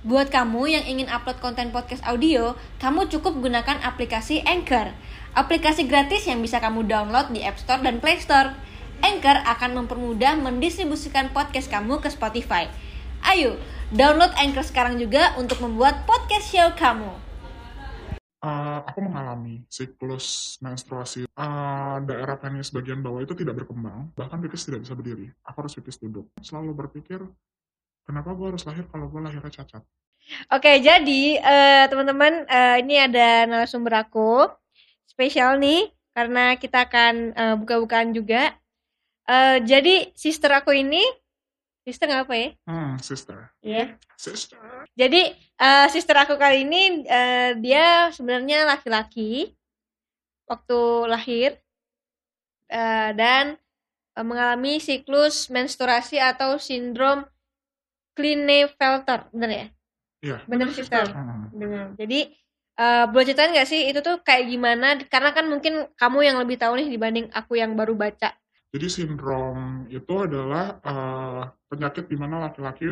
Buat kamu yang ingin upload konten podcast audio, kamu cukup gunakan aplikasi Anchor. Aplikasi gratis yang bisa kamu download di App Store dan Play Store. Anchor akan mempermudah mendistribusikan podcast kamu ke Spotify. Ayo, download Anchor sekarang juga untuk membuat podcast show kamu. Uh, aku mengalami siklus menstruasi uh, daerah penis bagian bawah itu tidak berkembang, bahkan pipis tidak bisa berdiri. Aku harus pipis duduk. Selalu berpikir, kenapa gue harus lahir kalau gue lahirnya cacat? Oke, jadi uh, teman-teman uh, ini ada narasumber aku spesial nih karena kita akan uh, buka-bukaan juga. Uh, jadi sister aku ini sister nggak apa ya? Hmm, sister. Iya. Yeah. Sister. Jadi uh, sister aku kali ini uh, dia sebenarnya laki-laki waktu lahir uh, dan uh, mengalami siklus menstruasi atau sindrom Klinefelter, bener ya? Iya. Bener sister. Bener. Jadi uh, boleh ceritain nggak sih itu tuh kayak gimana? Karena kan mungkin kamu yang lebih tahu nih dibanding aku yang baru baca. Jadi sindrom itu adalah uh, penyakit di mana laki-laki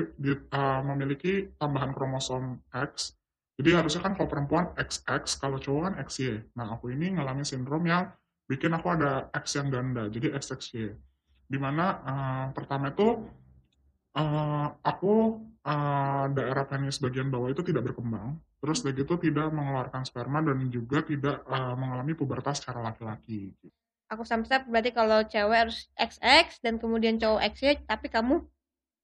uh, memiliki tambahan kromosom X. Jadi harusnya kan kalau perempuan XX, kalau cowok kan XY. Nah aku ini ngalamin sindrom yang bikin aku ada X yang ganda, jadi XXY. Di mana uh, pertama itu uh, aku uh, daerah penis bagian bawah itu tidak berkembang, terus lagi itu tidak mengeluarkan sperma dan juga tidak uh, mengalami pubertas secara laki-laki. Aku sampai berarti kalau cewek harus XX dan kemudian cowok XY, tapi kamu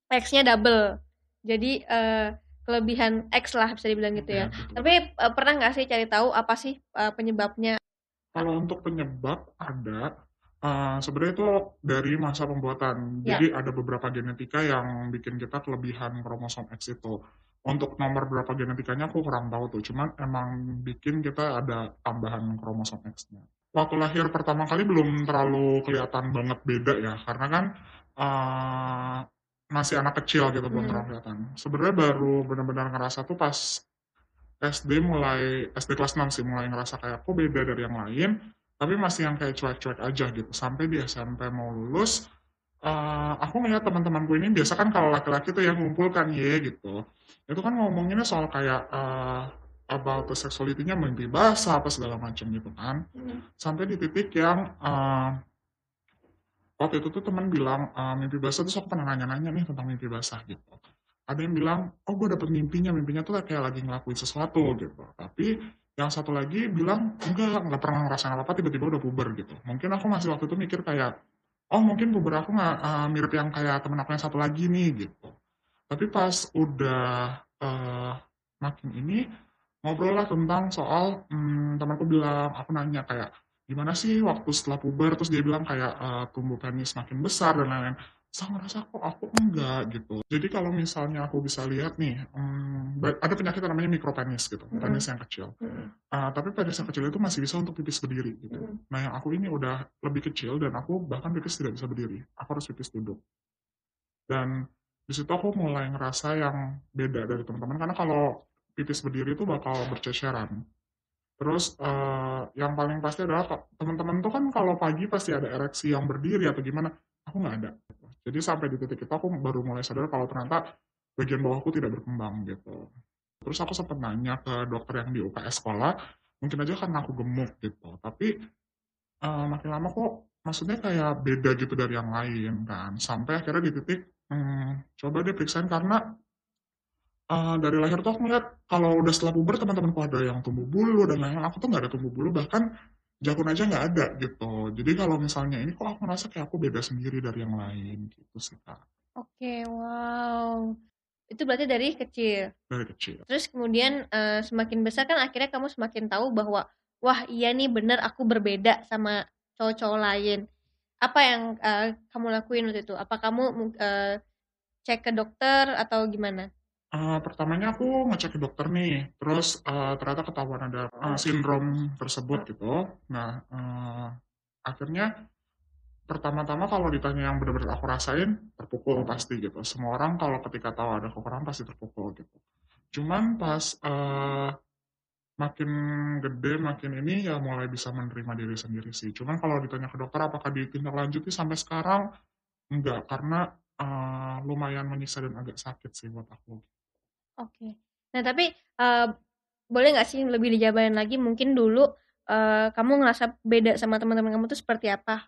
X-nya double. Jadi uh, kelebihan X lah bisa dibilang gitu ya. ya Tapi uh, pernah nggak sih cari tahu apa sih uh, penyebabnya? Kalau untuk penyebab ada, Uh, sebenarnya itu dari masa pembuatan. Ya. Jadi ada beberapa genetika yang bikin kita kelebihan kromosom X itu. Untuk nomor berapa genetikanya aku kurang tahu tuh. Cuman emang bikin kita ada tambahan kromosom X-nya. Waktu lahir pertama kali belum terlalu kelihatan banget beda ya. Karena kan uh, masih anak kecil gitu belum hmm. terlalu kelihatan. Sebenarnya baru benar-benar ngerasa tuh pas SD mulai SD kelas 6 sih mulai ngerasa kayak kok beda dari yang lain tapi masih yang kayak cuek-cuek aja gitu. Sampai di SMP mau lulus uh, aku ngeliat teman-temanku ini biasa kan kalau laki-laki tuh yang ngumpul kan ya gitu. Itu kan ngomonginnya soal kayak uh, about the sexuality-nya mimpi basah apa segala macam gitu kan. Hmm. sampai di titik yang uh, waktu itu tuh teman bilang uh, mimpi basah tuh aku pernah nanya-nanya nih tentang mimpi basah gitu. Ada yang bilang oh gue dapet mimpinya. Mimpinya tuh kayak lagi ngelakuin sesuatu gitu. Tapi yang satu lagi bilang enggak nggak pernah ngerasain apa apa tiba-tiba udah puber gitu. Mungkin aku masih waktu itu mikir kayak oh mungkin puber aku nggak uh, mirip yang kayak temen aku yang satu lagi nih gitu. Tapi pas udah uh, makin ini ngobrol lah tentang soal hmm, temanku bilang aku nanya kayak gimana sih waktu setelah puber? Terus dia bilang kayak uh, tumbuh penis makin besar dan lain-lain ngerasa kok aku enggak gitu. Jadi kalau misalnya aku bisa lihat nih, hmm, ada penyakit namanya mikropenis gitu, mm -hmm. penis yang kecil. Mm -hmm. uh, tapi penis yang kecil itu masih bisa untuk pipis berdiri gitu. Mm -hmm. Nah yang aku ini udah lebih kecil dan aku bahkan pipis tidak bisa berdiri. Aku harus pipis duduk. Dan di situ aku mulai ngerasa yang beda dari teman-teman karena kalau pipis berdiri itu bakal berceceran. Terus uh, yang paling pasti adalah teman-teman tuh kan kalau pagi pasti ada ereksi yang berdiri atau gimana, aku nggak ada. Jadi sampai di titik itu aku baru mulai sadar kalau ternyata bagian bawahku tidak berkembang gitu. Terus aku sempat nanya ke dokter yang di UKS sekolah, mungkin aja karena aku gemuk gitu. Tapi uh, makin lama kok maksudnya kayak beda gitu dari yang lain kan. Sampai akhirnya di titik, hmm, coba deh periksain karena uh, dari lahir tuh aku ngeliat kalau udah setelah puber teman-temanku ada yang tumbuh bulu dan lain-lain. Aku tuh nggak ada tumbuh bulu bahkan jakun aja nggak ada gitu. Jadi kalau misalnya ini kok aku merasa kayak aku beda sendiri dari yang lain gitu sih kak. Oke, wow. Itu berarti dari kecil. Dari kecil. Terus kemudian uh, semakin besar kan akhirnya kamu semakin tahu bahwa wah iya nih bener aku berbeda sama cowok-cowok lain. Apa yang uh, kamu lakuin waktu itu? Apa kamu uh, cek ke dokter atau gimana? Uh, pertamanya aku ngecek ke dokter nih, terus uh, ternyata ketahuan ada uh, sindrom tersebut gitu. Nah, uh, akhirnya pertama-tama kalau ditanya yang benar-benar aku rasain, terpukul pasti gitu. Semua orang kalau ketika tahu ada kekurangan pasti terpukul gitu. Cuman pas uh, makin gede, makin ini ya mulai bisa menerima diri sendiri sih. Cuman kalau ditanya ke dokter apakah ditindaklanjuti sampai sekarang, enggak, karena uh, lumayan menyiksa dan agak sakit sih buat aku. Oke. Nah, tapi uh, boleh nggak sih lebih dijabarin lagi mungkin dulu uh, kamu ngerasa beda sama teman-teman kamu tuh seperti apa?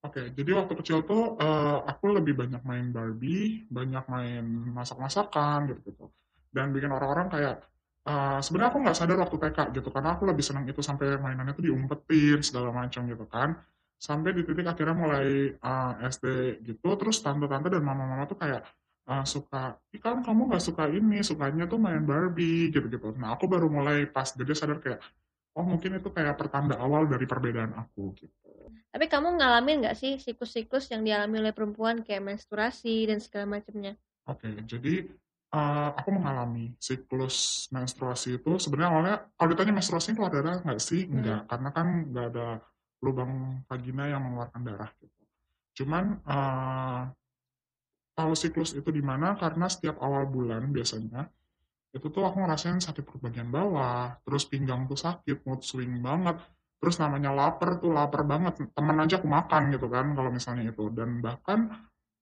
Oke, jadi waktu kecil tuh uh, aku lebih banyak main Barbie, banyak main masak-masakan gitu-gitu. Dan bikin orang-orang kayak uh, sebenarnya aku nggak sadar waktu TK gitu karena aku lebih senang itu sampai mainannya tuh diumpetin segala macam gitu kan. Sampai di titik akhirnya mulai uh, SD gitu, terus tante-tante dan mama-mama tuh kayak uh, suka, kan kamu nggak suka ini, sukanya tuh main Barbie gitu-gitu. Nah aku baru mulai pas gede sadar kayak, oh mungkin itu kayak pertanda awal dari perbedaan aku gitu. Tapi kamu ngalamin nggak sih siklus-siklus yang dialami oleh perempuan kayak menstruasi dan segala macamnya? Oke, jadi uh, aku mengalami siklus menstruasi itu sebenarnya awalnya kalau ditanya menstruasi keluar darah nggak sih? Hmm. Enggak, karena kan nggak ada lubang vagina yang mengeluarkan darah gitu. Cuman uh, tahu siklus itu di mana? Karena setiap awal bulan biasanya itu tuh aku ngerasain sakit perut bagian bawah, terus pinggang tuh sakit, mood swing banget, terus namanya lapar tuh lapar banget teman aja aku makan gitu kan kalau misalnya itu. Dan bahkan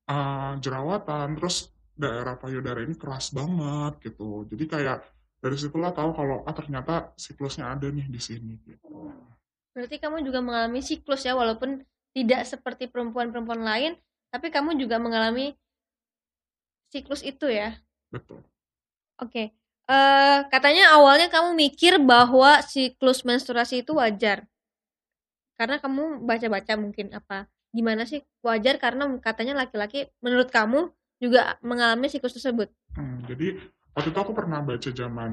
uh, jerawatan terus daerah payudara ini keras banget gitu. Jadi kayak dari situlah tahu kalau ah ternyata siklusnya ada nih di sini gitu. Berarti kamu juga mengalami siklus ya walaupun tidak seperti perempuan-perempuan lain tapi kamu juga mengalami siklus itu ya. Betul. Oke. Okay. Uh, katanya awalnya kamu mikir bahwa siklus menstruasi itu wajar. Karena kamu baca-baca mungkin apa gimana sih wajar karena katanya laki-laki menurut kamu juga mengalami siklus tersebut. Hmm, jadi waktu itu aku pernah baca zaman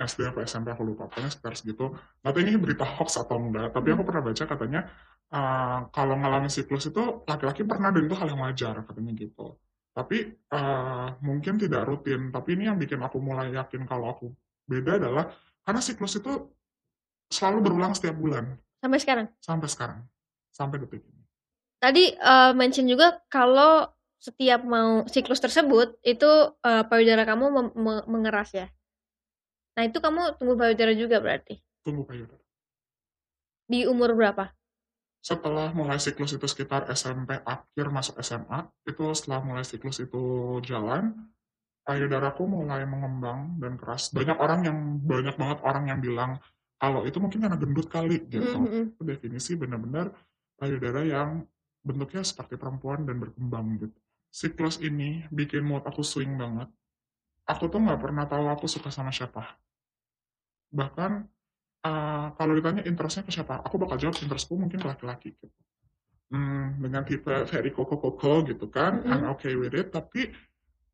SD atau SMP aku lupa pokoknya sekitar segitu. Tapi ini berita hoax atau enggak, tapi aku hmm. pernah baca katanya uh, kalau mengalami siklus itu laki-laki pernah dan itu hal yang wajar katanya gitu. Tapi uh, mungkin tidak rutin. Tapi ini yang bikin aku mulai yakin kalau aku beda adalah karena siklus itu selalu berulang setiap bulan. Sampai sekarang? Sampai sekarang. Sampai detik ini. Tadi uh, mention juga kalau setiap mau siklus tersebut itu uh, payudara kamu mengeras ya. Nah itu kamu tunggu payudara juga berarti? Tunggu payudara. Di umur berapa? Setelah mulai siklus itu sekitar SMP akhir masuk SMA itu setelah mulai siklus itu jalan payudaraku mulai mengembang dan keras. Banyak orang yang banyak banget orang yang bilang kalau itu mungkin karena gendut kali gitu. Mm -hmm. definisi benar-benar payudara yang bentuknya seperti perempuan dan berkembang gitu. Siklus ini bikin mood aku swing banget. Aku tuh nggak pernah tahu aku suka sama siapa. Bahkan uh, kalau ditanya interestnya ke siapa, aku bakal jawab interestku mungkin laki-laki gitu. Hmm, dengan tipe very koko-koko gitu kan, mm -hmm. I'm okay with it, tapi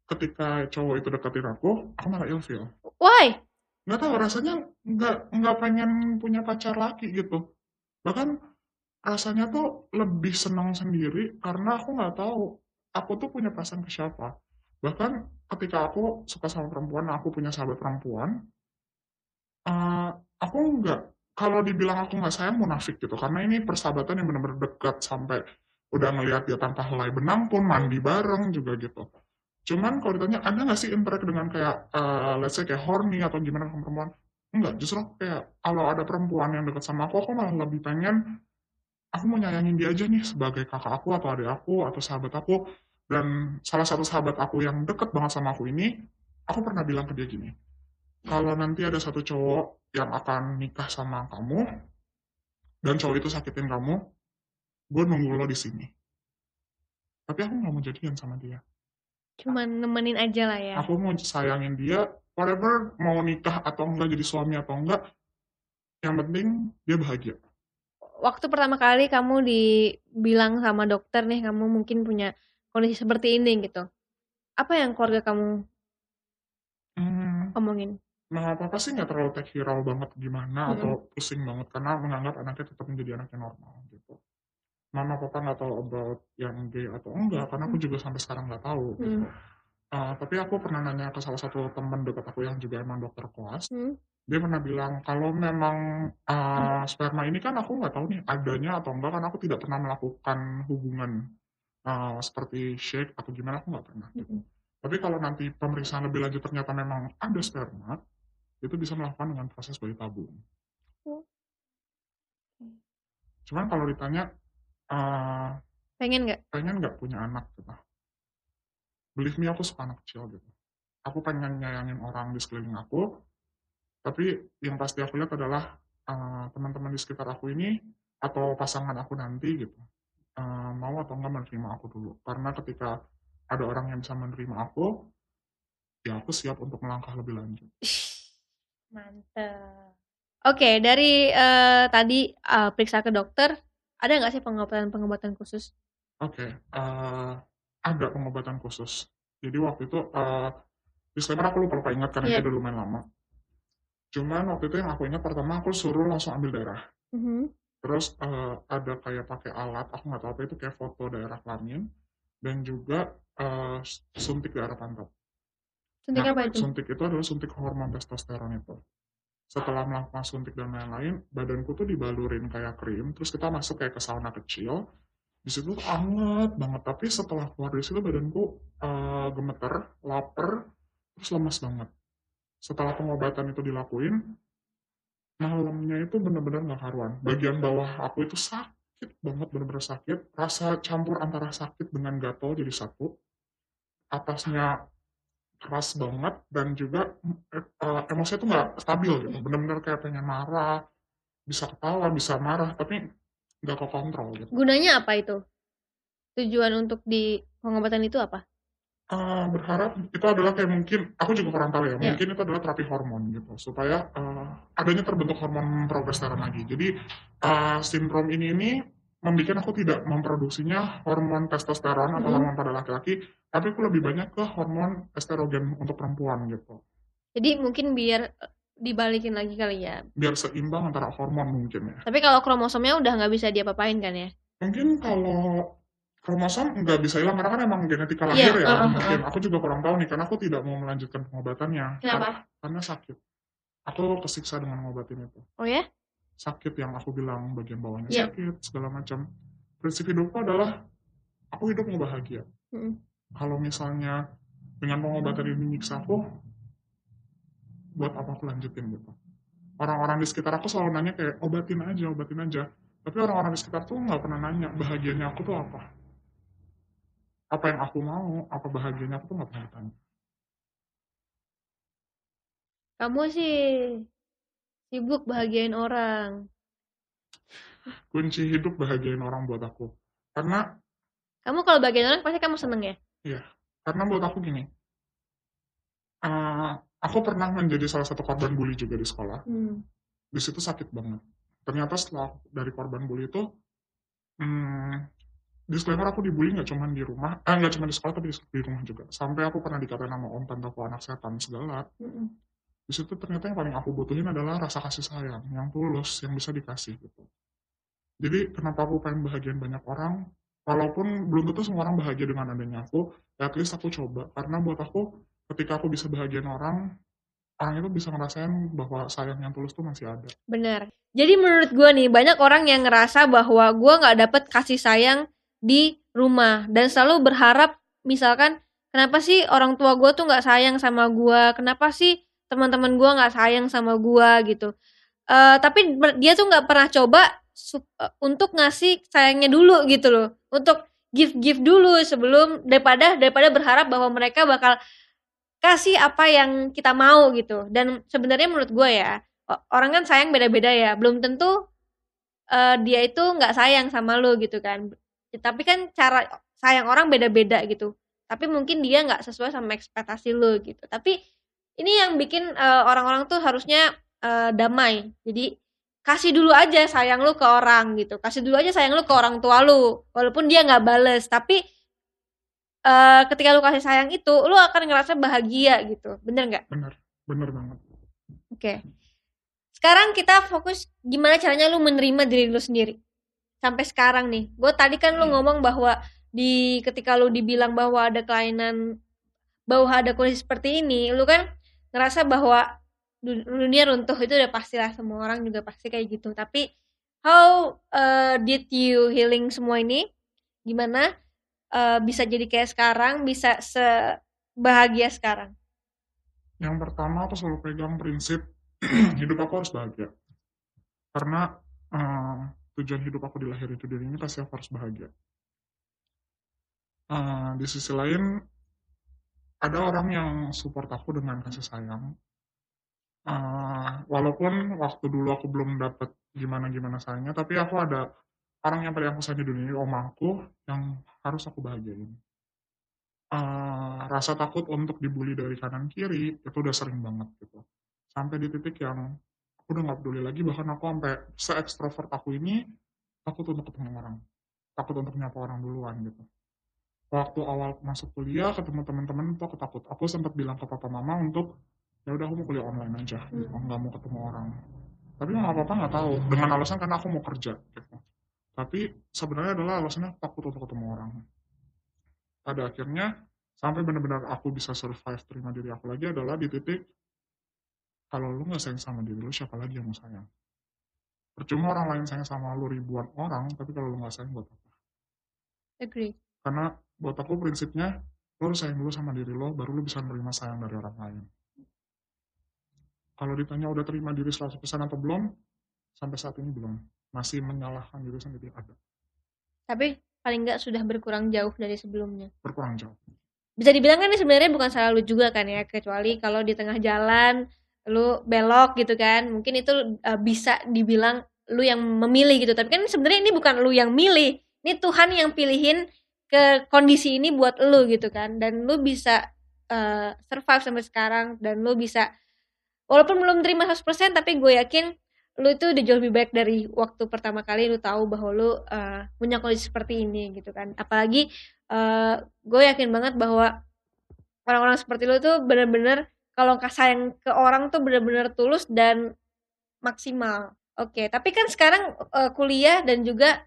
ketika cowok itu deketin aku, aku malah ilfeel. Why? Nggak tahu, rasanya nggak, nggak pengen punya pacar laki gitu. Bahkan rasanya tuh lebih senang sendiri karena aku nggak tahu aku tuh punya perasaan ke siapa. Bahkan ketika aku suka sama perempuan, aku punya sahabat perempuan, uh, aku nggak kalau dibilang aku nggak sayang munafik gitu karena ini persahabatan yang benar-benar dekat sampai udah ngelihat dia tanpa helai benang pun mandi bareng juga gitu. Cuman kalau ditanya ada nggak sih interact dengan kayak uh, let's say kayak horny atau gimana sama perempuan? Enggak justru kayak kalau ada perempuan yang dekat sama aku aku malah lebih pengen aku mau nyayangin dia aja nih sebagai kakak aku atau adik aku atau sahabat aku. Dan salah satu sahabat aku yang deket banget sama aku ini aku pernah bilang ke dia gini kalau nanti ada satu cowok yang akan nikah sama kamu dan cowok itu sakitin kamu, gue nunggu lo di sini. Tapi aku nggak mau jadian sama dia. Cuman nemenin aja lah ya. Aku mau sayangin dia, whatever mau nikah atau enggak jadi suami atau enggak, yang penting dia bahagia. Waktu pertama kali kamu dibilang sama dokter nih, kamu mungkin punya kondisi seperti ini gitu. Apa yang keluarga kamu hmm. omongin? Nah, papa sih nggak terlalu take hero banget gimana hmm. atau pusing banget karena menganggap anaknya tetap menjadi anak yang normal gitu. Mama papa nggak tahu about yang gay atau enggak karena aku juga sampai sekarang nggak tahu gitu. Uh, tapi aku pernah nanya ke salah satu teman dekat aku yang juga emang dokter kelas. Hmm. Dia pernah bilang kalau memang uh, sperma ini kan aku nggak tahu nih adanya atau enggak karena aku tidak pernah melakukan hubungan uh, seperti shake atau gimana aku nggak pernah. Gitu. Tapi kalau nanti pemeriksaan lebih lanjut ternyata memang ada sperma, itu bisa melakukan dengan proses bayi tabung. Oh. Cuman kalau ditanya, uh, pengen nggak? Pengen nggak punya anak gitu. Believe me, aku suka anak kecil gitu. aku pengen nyayangin orang di sekeliling aku tapi yang pasti aku lihat adalah uh, teman-teman di sekitar aku ini atau pasangan aku nanti gitu uh, mau atau enggak menerima aku dulu karena ketika ada orang yang bisa menerima aku ya aku siap untuk melangkah lebih lanjut mantap oke dari uh, tadi uh, periksa ke dokter ada nggak sih pengobatan-pengobatan khusus? Oke okay, uh, ada pengobatan khusus. Jadi waktu itu uh, disclaimer aku lupa lupa ingat karena yeah. itu udah lumayan lama. Cuman waktu itu yang aku ingat pertama aku suruh langsung ambil darah. Mm-hmm. terus uh, ada kayak pakai alat aku nggak tahu apa itu kayak foto daerah kelamin dan juga uh, suntik daerah pantat suntik nah, apa itu? suntik itu adalah suntik hormon testosteron itu. Setelah melakukan suntik dan lain-lain badanku tuh dibalurin kayak krim terus kita masuk kayak ke sauna kecil. Di situ anget banget tapi setelah keluar dari situ badanku uh, gemeter lapar terus lemas banget. Setelah pengobatan itu dilakuin malamnya itu benar-benar nggak karuan bagian bawah aku itu sakit banget benar-benar sakit. Rasa campur antara sakit dengan gatal jadi satu atasnya keras banget dan juga uh, emosinya tuh nggak stabil gitu benar-benar kayak pengen marah bisa ketawa bisa marah tapi nggak ke kontrol gitu gunanya apa itu tujuan untuk di pengobatan itu apa uh, berharap itu adalah kayak mungkin aku juga kurang tahu ya, yeah. mungkin itu adalah terapi hormon gitu supaya uh, adanya terbentuk hormon progesteron lagi. Jadi uh, sindrom ini ini membuat aku tidak memproduksinya hormon testosteron atau mm. hormon pada laki-laki, tapi aku lebih banyak ke hormon estrogen untuk perempuan gitu. Jadi mungkin biar dibalikin lagi kali ya. Biar seimbang antara hormon mungkin ya. Tapi kalau kromosomnya udah nggak bisa diapa-apain kan ya? Mungkin kalau kromosom nggak bisa hilang karena kan emang genetika lahir yeah, ya uh, mungkin uh. aku juga kurang tahu nih karena aku tidak mau melanjutkan pengobatannya Kenapa? karena sakit aku kesiksa dengan ngobatin itu oh ya sakit yang aku bilang bagian bawahnya yeah. sakit segala macam prinsip hidupku adalah aku hidup mau bahagia mm. kalau misalnya dengan pengobatan ini nyiksa aku buat apa aku lanjutin gitu orang-orang di sekitar aku selalu nanya kayak obatin aja obatin aja tapi orang-orang di sekitar tuh nggak pernah nanya bahagianya aku tuh apa apa yang aku mau, apa bahagianya aku tuh nggak pernah ditanya. Kamu sih sibuk bahagiain orang. Kunci hidup bahagiain orang buat aku. Karena kamu kalau bahagiain orang pasti kamu seneng ya? Iya. Karena buat aku gini. Uh, aku pernah menjadi salah satu korban bully juga di sekolah. Hmm. Di situ sakit banget. Ternyata setelah dari korban bully itu, hmm, disclaimer aku dibully nggak cuma di rumah, eh nggak cuma di sekolah tapi di rumah juga. Sampai aku pernah dikatain nama om tante aku anak setan segala. Mm-hmm. Di situ ternyata yang paling aku butuhin adalah rasa kasih sayang yang tulus yang bisa dikasih gitu. Jadi kenapa aku pengen bahagian banyak orang, walaupun belum tentu semua orang bahagia dengan adanya aku, ya at least aku coba. Karena buat aku ketika aku bisa bahagian orang, orang itu bisa ngerasain bahwa sayang yang tulus tuh masih ada. Bener. Jadi menurut gue nih banyak orang yang ngerasa bahwa gue nggak dapet kasih sayang di rumah dan selalu berharap misalkan kenapa sih orang tua gue tuh nggak sayang sama gue kenapa sih teman-teman gue nggak sayang sama gue gitu. Uh, tapi dia tuh nggak pernah coba uh, untuk ngasih sayangnya dulu gitu loh. Untuk give give dulu sebelum daripada daripada berharap bahwa mereka bakal kasih apa yang kita mau gitu. Dan sebenarnya menurut gue ya orang kan sayang beda-beda ya. Belum tentu uh, dia itu nggak sayang sama lo gitu kan. Tapi kan cara sayang orang beda-beda gitu. Tapi mungkin dia nggak sesuai sama ekspektasi lo gitu. Tapi ini yang bikin orang eh, orang-orang tuh harusnya uh, damai. Jadi kasih dulu aja sayang lu ke orang gitu. Kasih dulu aja sayang lu ke orang tua lu walaupun dia nggak bales. Tapi uh, ketika lu kasih sayang itu lu akan ngerasa bahagia gitu. Bener nggak? Bener. Bener banget. Oke. Okay. sekarang kita fokus gimana caranya lu menerima diri lu sendiri. Sampai sekarang nih. Gue tadi kan lu hmm. ngomong bahwa di ketika lu dibilang bahwa ada kelainan bahwa ada kondisi seperti ini lu kan ngerasa bahwa dunia runtuh itu udah pastilah semua orang juga pasti kayak gitu. Tapi how uh, did you healing semua ini? Gimana uh, bisa jadi kayak sekarang bisa sebahagia sekarang? Yang pertama aku selalu pegang prinsip hidup aku harus bahagia. Karena uh, tujuan hidup aku dilahirin di dunia ini pasti aku harus bahagia. Uh, di sisi lain ada orang yang support aku dengan kasih sayang. Uh, walaupun waktu dulu aku belum dapat gimana gimana sayangnya tapi aku ada orang yang paling aku sayang di dunia ini omangku yang harus aku bahagiain. Uh, rasa takut untuk dibully dari kanan kiri itu udah sering banget gitu. Sampai di titik yang aku udah nggak peduli lagi bahkan aku sampai se ekstrovert aku ini takut untuk ketemu orang. Takut untuk nyapa orang duluan gitu waktu awal masuk kuliah ketemu teman-teman tuh aku takut aku sempat bilang ke papa mama untuk ya udah aku mau kuliah online aja gitu. Hmm. nggak mau ketemu orang. Tapi nggak apa-apa nggak tahu dengan alasan karena aku mau kerja gitu. Tapi sebenarnya adalah alasannya takut untuk ketemu orang. Pada akhirnya sampai benar-benar aku bisa survive terima diri aku lagi adalah di titik kalau lu nggak sayang sama diri lu siapa lagi yang mau sayang? Percuma orang lain sayang sama lu ribuan orang tapi kalau lu nggak sayang buat apa agree. Karena buat aku prinsipnya lo harus sayang dulu sama diri lo baru lo bisa menerima sayang dari orang lain. Kalau ditanya udah terima diri 100% atau belum sampai saat ini belum. Masih menyalahkan diri sendiri ada. Tapi paling nggak sudah berkurang jauh dari sebelumnya. Berkurang jauh. Bisa dibilang kan ini sebenarnya bukan salah lu juga kan ya kecuali kalau di tengah jalan lu belok gitu kan mungkin itu uh, bisa dibilang lu yang memilih gitu. Tapi kan sebenarnya ini bukan lu yang milih ini Tuhan yang pilihin ke kondisi ini buat lu gitu kan dan lu bisa uh, survive sampai sekarang dan lu bisa walaupun belum terima 100% tapi gue yakin lu itu udah jauh lebih baik dari waktu pertama kali lu tahu bahwa lu uh, punya kondisi seperti ini gitu kan apalagi uh, gue yakin banget bahwa orang-orang seperti lu tuh bener-bener kalau sayang ke orang tuh bener-bener tulus dan maksimal oke okay. tapi kan sekarang uh, kuliah dan juga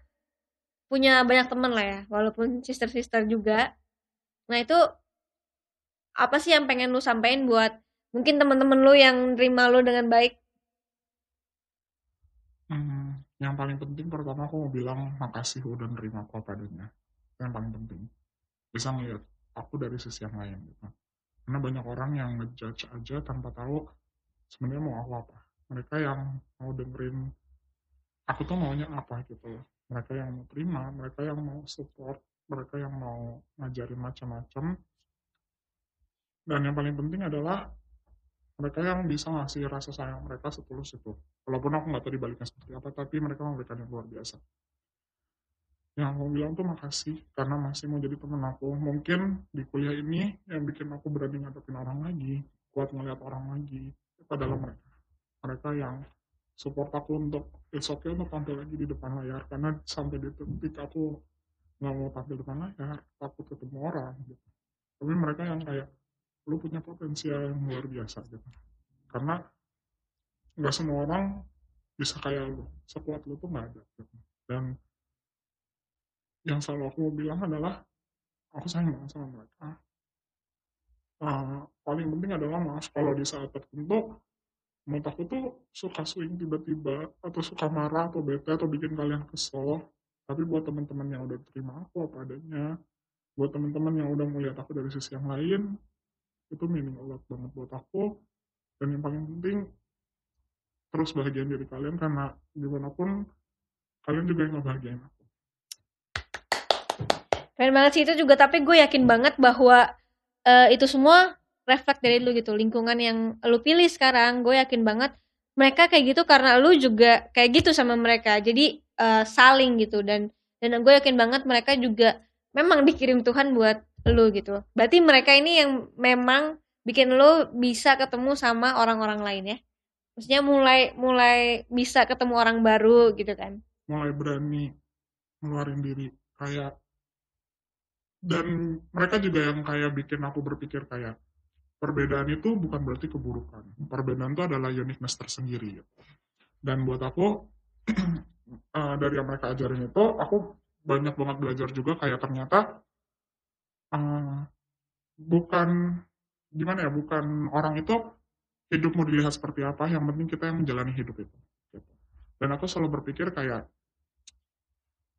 punya banyak teman lah ya, walaupun sister-sister juga. Nah itu apa sih yang pengen lu sampaikan buat mungkin teman-teman lu yang terima lu dengan baik? Hmm, yang paling penting pertama aku mau bilang makasih udah nerima aku apa adanya. Yang paling penting. Bisa ngeliat aku dari sisi yang lain gitu. Karena banyak orang yang ngejudge aja tanpa tahu sebenarnya mau aku apa. Mereka yang mau dengerin aku tuh maunya apa gitu mereka yang mau terima mereka yang mau support mereka yang mau ngajarin macam-macam. Dan yang paling penting adalah mereka yang bisa ngasih rasa sayang mereka setulus itu walaupun aku nggak tahu dibaliknya seperti apa tapi mereka memberikan yang luar biasa. Yang aku bilang tuh makasih karena masih mau jadi temen aku. Mungkin di kuliah ini yang bikin aku berani ngadepin orang lagi kuat ngeliat orang lagi itu adalah mereka. Mereka yang support aku untuk it's okay untuk tampil lagi di depan layar karena sampai di titik aku nggak mau tampil di depan layar takut ketemu orang gitu. tapi mereka yang kayak lu punya potensial yang luar biasa gitu karena nggak semua orang bisa kayak lu sekuat lu tuh nggak ada gitu. dan yang selalu aku bilang adalah aku sayang banget sama mereka uh, paling penting adalah maaf kalau di saat tertentu menurut tuh suka swing tiba-tiba atau suka marah atau bete atau bikin kalian kesel. Tapi buat teman-teman yang udah terima aku apa adanya buat teman-teman yang udah melihat aku dari sisi yang lain itu meaning a lot banget buat aku. Dan yang paling penting terus bahagian diri kalian karena gimana pun kalian juga yang ngebahagiain aku. Keren banget sih itu juga tapi gue yakin banget bahwa uh, itu semua refleks dari lu gitu lingkungan yang lu pilih sekarang. Gue yakin banget mereka kayak gitu karena lu juga kayak gitu sama mereka. Jadi uh, saling gitu dan dan gue yakin banget mereka juga memang dikirim Tuhan buat lu gitu. Berarti mereka ini yang memang bikin lu bisa ketemu sama orang-orang lain ya? Maksudnya mulai mulai bisa ketemu orang baru gitu kan? Mulai berani ngeluarin diri kayak dan mereka juga yang kayak bikin aku berpikir kayak perbedaan itu bukan berarti keburukan. Perbedaan itu adalah uniqueness tersendiri. Gitu. Dan buat aku, uh, dari yang mereka ajarin itu, aku banyak banget belajar juga kayak ternyata uh, bukan gimana ya, bukan orang itu hidupmu dilihat seperti apa, yang penting kita yang menjalani hidup itu. Gitu. Dan aku selalu berpikir kayak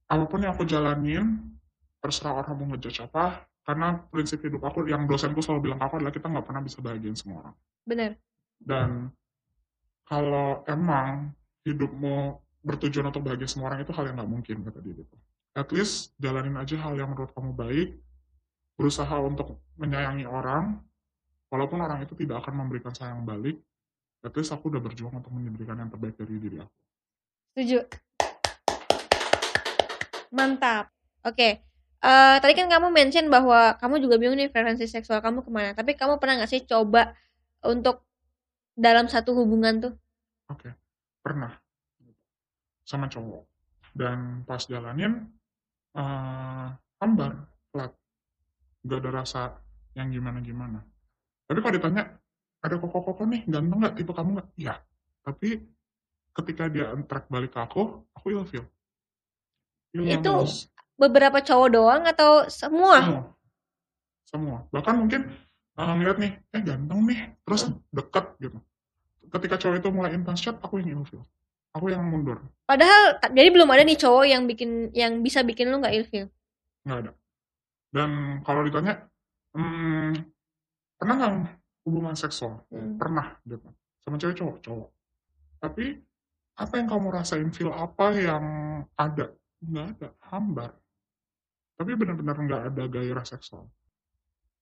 apa pun yang aku jalanin, terserah orang mau ngejudge apa, karena prinsip hidup aku yang dosenku selalu bilang aku adalah kita nggak pernah bisa bahagian semua orang. Benar dan kalau emang hidupmu bertujuan untuk bahagia semua orang itu hal yang nggak mungkin kata dia itu at least jalanin aja hal yang menurut kamu baik berusaha untuk menyayangi orang walaupun orang itu tidak akan memberikan sayang balik at least aku udah berjuang untuk memberikan yang terbaik dari diri aku. Setuju. Mantap. Oke okay. Uh, tadi kan kamu mention bahwa kamu juga bingung nih preferensi seksual kamu ke mana. Tapi kamu pernah nggak sih coba untuk dalam satu hubungan tuh? Oke okay. pernah. Sama cowok. Dan pas jalanin uh, hambar flat. Gak ada rasa yang gimana gimana tapi kalau ditanya ada koko-koko nih? Ganteng nggak tipe kamu nggak? Ya. Tapi ketika dia track balik ke aku aku ilfeel. Itu beberapa cowok doang atau semua? Semua. Semua. Bahkan mungkin uh, ngeliat nih eh ganteng nih terus deket gitu. Ketika cowok itu mulai intens chat aku yang ilfeel aku yang mundur. Padahal jadi belum ada nih cowok yang bikin yang bisa bikin lu nggak ilfeel nggak ada. Dan kalau ditanya hmm, pernah nggak hubungan seksual? Hmm. pernah gitu. Sama cewek cowok cowok. Tapi apa yang kamu rasain? Feel apa yang ada? Nggak ada. Hambar tapi benar-benar nggak ada gairah seksual.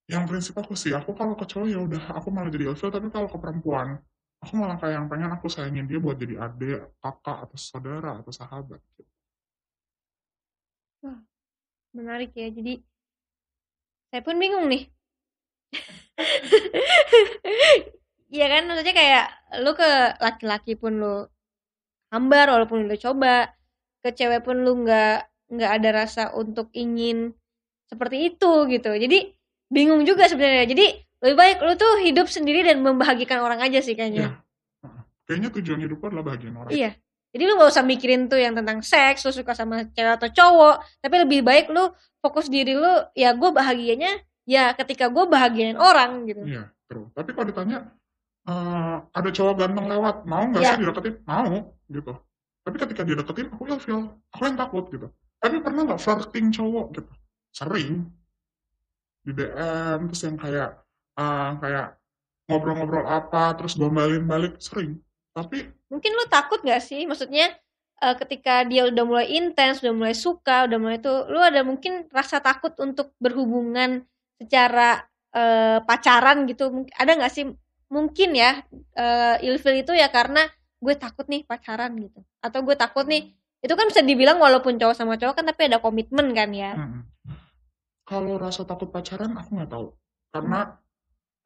Yang prinsip aku sih aku kalau ke cowok ya udah aku malah jadi ilfil. Tapi kalau ke perempuan aku malah kayak yang pengen aku sayangin dia buat jadi adik kakak atau saudara atau sahabat gitu. Wah, menarik ya. Jadi saya pun bingung nih. Iya kan? Maksudnya kayak lu ke laki-laki pun lu hambar walaupun udah coba. Ke cewek pun lu nggak nggak ada rasa untuk ingin seperti itu gitu. Jadi bingung juga sebenarnya. Jadi lebih baik lu tuh hidup sendiri dan membahagiakan orang aja sih kayaknya. Ya. kayaknya tujuan hidup adalah bahagian orang. Iya. Jadi lu gak usah mikirin tuh yang tentang seks lu suka sama cewek atau cowok. Tapi lebih baik lu fokus diri lu ya gue bahagianya ya ketika gue bahagiain orang gitu. Iya terus tapi kalau ditanya uh, ada cowok ganteng lewat mau nggak ya. sih dideketin? Mau gitu. Tapi ketika dia deketin aku feel aku yang takut gitu tapi pernah nggak flirting cowok gitu? Sering. Di DM terus yang kayak uh, kayak ngobrol-ngobrol apa terus gombalin balik sering. Tapi mungkin lu takut gak sih? Maksudnya uh, ketika dia udah mulai intens udah mulai suka udah mulai itu lu ada mungkin rasa takut untuk berhubungan secara uh, pacaran gitu? Ada nggak sih? Mungkin ya uh, ilfil itu ya karena gue takut nih pacaran gitu. Atau gue takut nih itu kan bisa dibilang walaupun cowok sama cowok kan tapi ada komitmen kan ya hmm. kalau rasa takut pacaran aku nggak tahu karena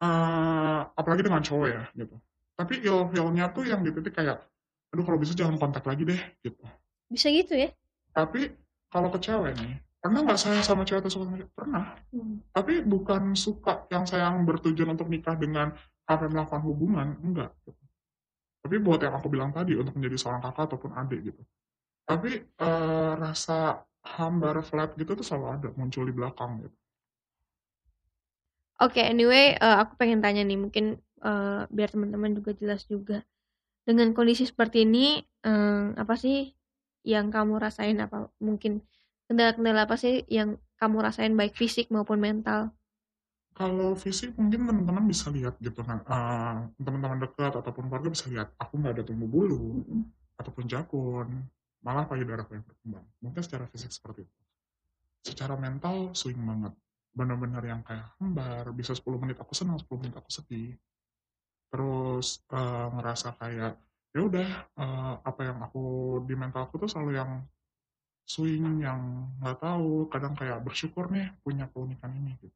uh, apalagi dengan cowok ya gitu tapi ilfilnya tuh yang di titik kayak aduh kalau bisa jangan kontak lagi deh gitu bisa gitu ya tapi kalau ke cewek nih pernah nggak sayang sama cewek atau suka sama cewek? Pernah. Hmm. Tapi bukan suka yang sayang bertujuan untuk nikah dengan apa melakukan hubungan, enggak. Tapi buat yang aku bilang tadi untuk menjadi seorang kakak ataupun adik gitu. Tapi rasa hambar flat gitu tuh selalu ada muncul di belakang gitu. Oke, okay, anyway, uh, aku pengen tanya nih, mungkin uh, biar teman-teman juga jelas juga. Dengan kondisi seperti ini, uh, apa sih yang kamu rasain? Apa mungkin kendala-kendala apa sih yang kamu rasain baik fisik maupun mental? Kalau fisik mungkin teman-teman bisa lihat gitu kan, uh, teman-teman dekat ataupun keluarga bisa lihat aku nggak ada tumbuh bulu mm-hmm. ataupun jakun, malah payudara yang berkembang. Mungkin secara fisik seperti itu. Secara mental swing banget. Benar-benar yang kayak hembar, bisa 10 menit aku senang, 10 menit aku sedih. Terus uh, ngerasa kayak ya udah uh, apa yang aku di mental aku tuh selalu yang swing yang nggak tahu kadang kayak bersyukur nih punya keunikan ini gitu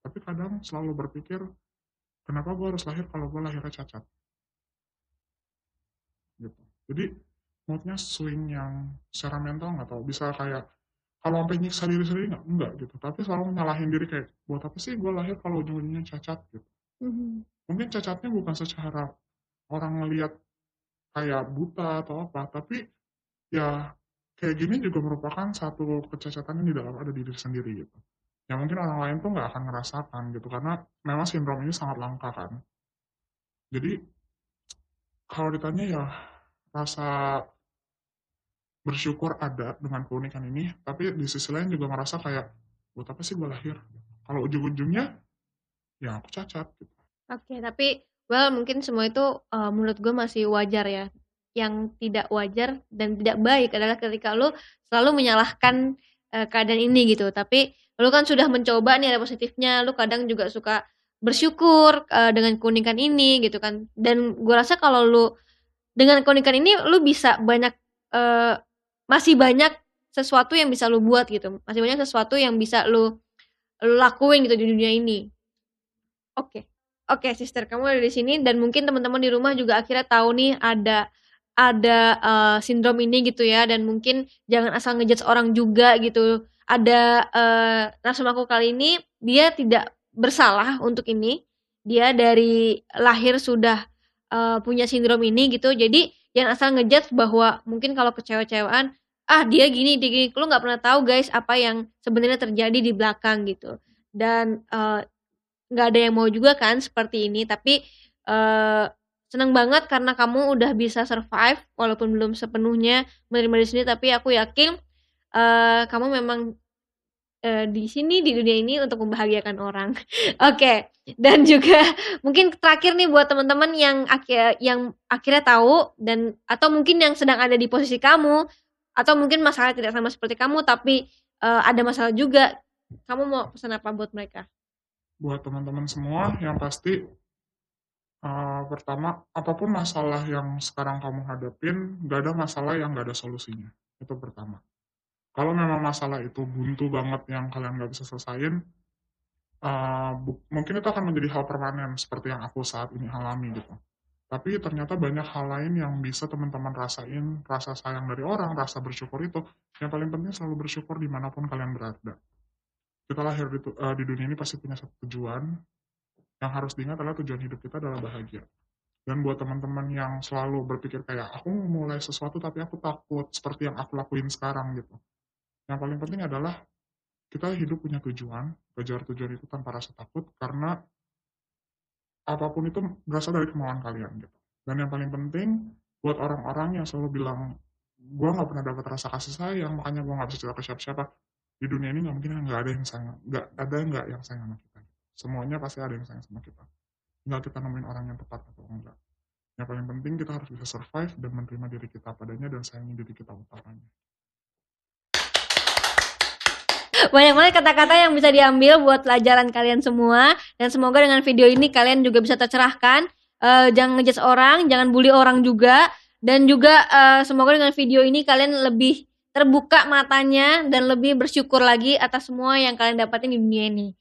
tapi kadang selalu berpikir kenapa gue harus lahir kalau gue lahirnya cacat gitu jadi moodnya swing yang secara mental nggak tahu bisa kayak kalau sampai nyiksa diri sendiri nggak enggak gitu tapi selalu nyalahin diri kayak buat apa sih gue lahir kalau ujung-ujungnya cacat gitu mm-hmm. mungkin cacatnya bukan secara orang ngelihat kayak buta atau apa tapi ya kayak gini juga merupakan satu kecacatan yang di dalam ada diri sendiri gitu. Yang mungkin orang lain tuh nggak akan ngerasakan gitu karena memang sindrom ini sangat langka kan. Jadi kalau ditanya ya rasa bersyukur ada dengan keunikan ini, tapi di sisi lain juga merasa kayak buat apa sih gue lahir? Kalau ujung-ujungnya ya aku cacat gitu. Oke, tapi well mungkin semua itu uh, menurut gue masih wajar ya yang tidak wajar dan tidak baik adalah ketika lu selalu menyalahkan uh, keadaan ini gitu. Tapi lu kan sudah mencoba nih ada positifnya, lu kadang juga suka bersyukur uh, dengan keunikan ini gitu kan dan gue rasa kalau lu dengan keunikan ini lu bisa banyak uh, masih banyak sesuatu yang bisa lu buat gitu masih banyak sesuatu yang bisa lu lu lakuin gitu di dunia ini oke okay. oke okay, sister kamu ada di sini dan mungkin teman-teman di rumah juga akhirnya tahu nih ada ada uh, sindrom ini gitu ya dan mungkin jangan asal ngejudge orang juga gitu ada uh, langsung aku kali ini dia tidak bersalah untuk ini. Dia dari lahir sudah uh, punya sindrom ini gitu. Jadi yang asal ngejudge bahwa mungkin kalau kecewa-cewaan, ah dia gini, dia gini. Lu nggak pernah tahu guys apa yang sebenarnya terjadi di belakang gitu. Dan uh, nggak ada yang mau juga kan seperti ini. Tapi uh, seneng banget karena kamu udah bisa survive walaupun belum sepenuhnya menerima di sini. Tapi aku yakin uh, kamu memang uh, di sini di dunia ini untuk membahagiakan orang. Oke, okay. dan juga mungkin terakhir nih buat teman-teman yang akhir yang akhirnya tahu dan atau mungkin yang sedang ada di posisi kamu atau mungkin masalah tidak sama seperti kamu tapi uh, ada masalah juga. Kamu mau pesan apa buat mereka? Buat teman-teman semua yang pasti uh, pertama apa pun masalah yang sekarang kamu hadapin, gak ada masalah yang gak ada solusinya. Itu pertama kalau memang masalah itu buntu banget yang kalian nggak bisa selesaiin, uh, mungkin itu akan menjadi hal permanen seperti yang aku saat ini alami gitu. Tapi ternyata banyak hal lain yang bisa teman-teman rasain, rasa sayang dari orang, rasa bersyukur itu, yang paling penting selalu bersyukur di mana pun kalian berada. Kita lahir di, uh, di dunia ini pasti punya satu tujuan, yang harus diingat adalah tujuan hidup kita adalah bahagia. Dan buat teman-teman yang selalu berpikir kayak, aku mulai sesuatu tapi aku takut, seperti yang aku lakuin sekarang gitu. Yang paling penting adalah kita hidup punya tujuan, kejar tujuan itu tanpa rasa takut. Karena apa pun itu berasal dari kemauan kalian gitu. Dan yang paling penting buat orang-orang yang selalu bilang gue nggak pernah dapat rasa kasih sayang makanya gue nggak bisa cerita ke siapa-siapa di dunia ini nggak mungkin nggak ada yang sayang nggak ada nggak yang sayang sama kita semuanya pasti ada yang sayang sama kita. Nggak kita nemuin orang yang tepat atau enggak. Yang paling penting kita harus bisa survive dan menerima diri kita padanya dan sayangi diri kita utamanya banyak banget kata-kata yang bisa diambil buat pelajaran kalian semua. Dan semoga dengan video ini kalian juga bisa tercerahkan. Uh, jangan ngejudge orang jangan bully orang juga. Dan juga uh, semoga dengan video ini kalian lebih terbuka matanya dan lebih bersyukur lagi atas semua yang kalian dapatin di dunia ini.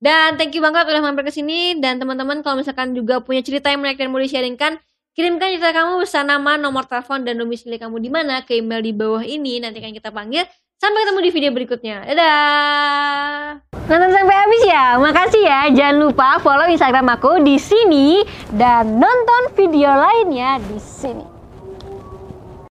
Dan thank you banget udah mampir ke sini. Dan teman-teman kalau misalkan juga punya cerita yang menarik dan mau di-sharingkan kirimkan cerita kamu bersama nama, nomor telepon dan domisili kamu di mana ke email di bawah ini. Nanti akan kita panggil Sampai ketemu di video berikutnya. Dadah. Nonton sampai habis ya. Makasih ya. Jangan lupa follow Instagram aku di sini dan nonton video lainnya di sini.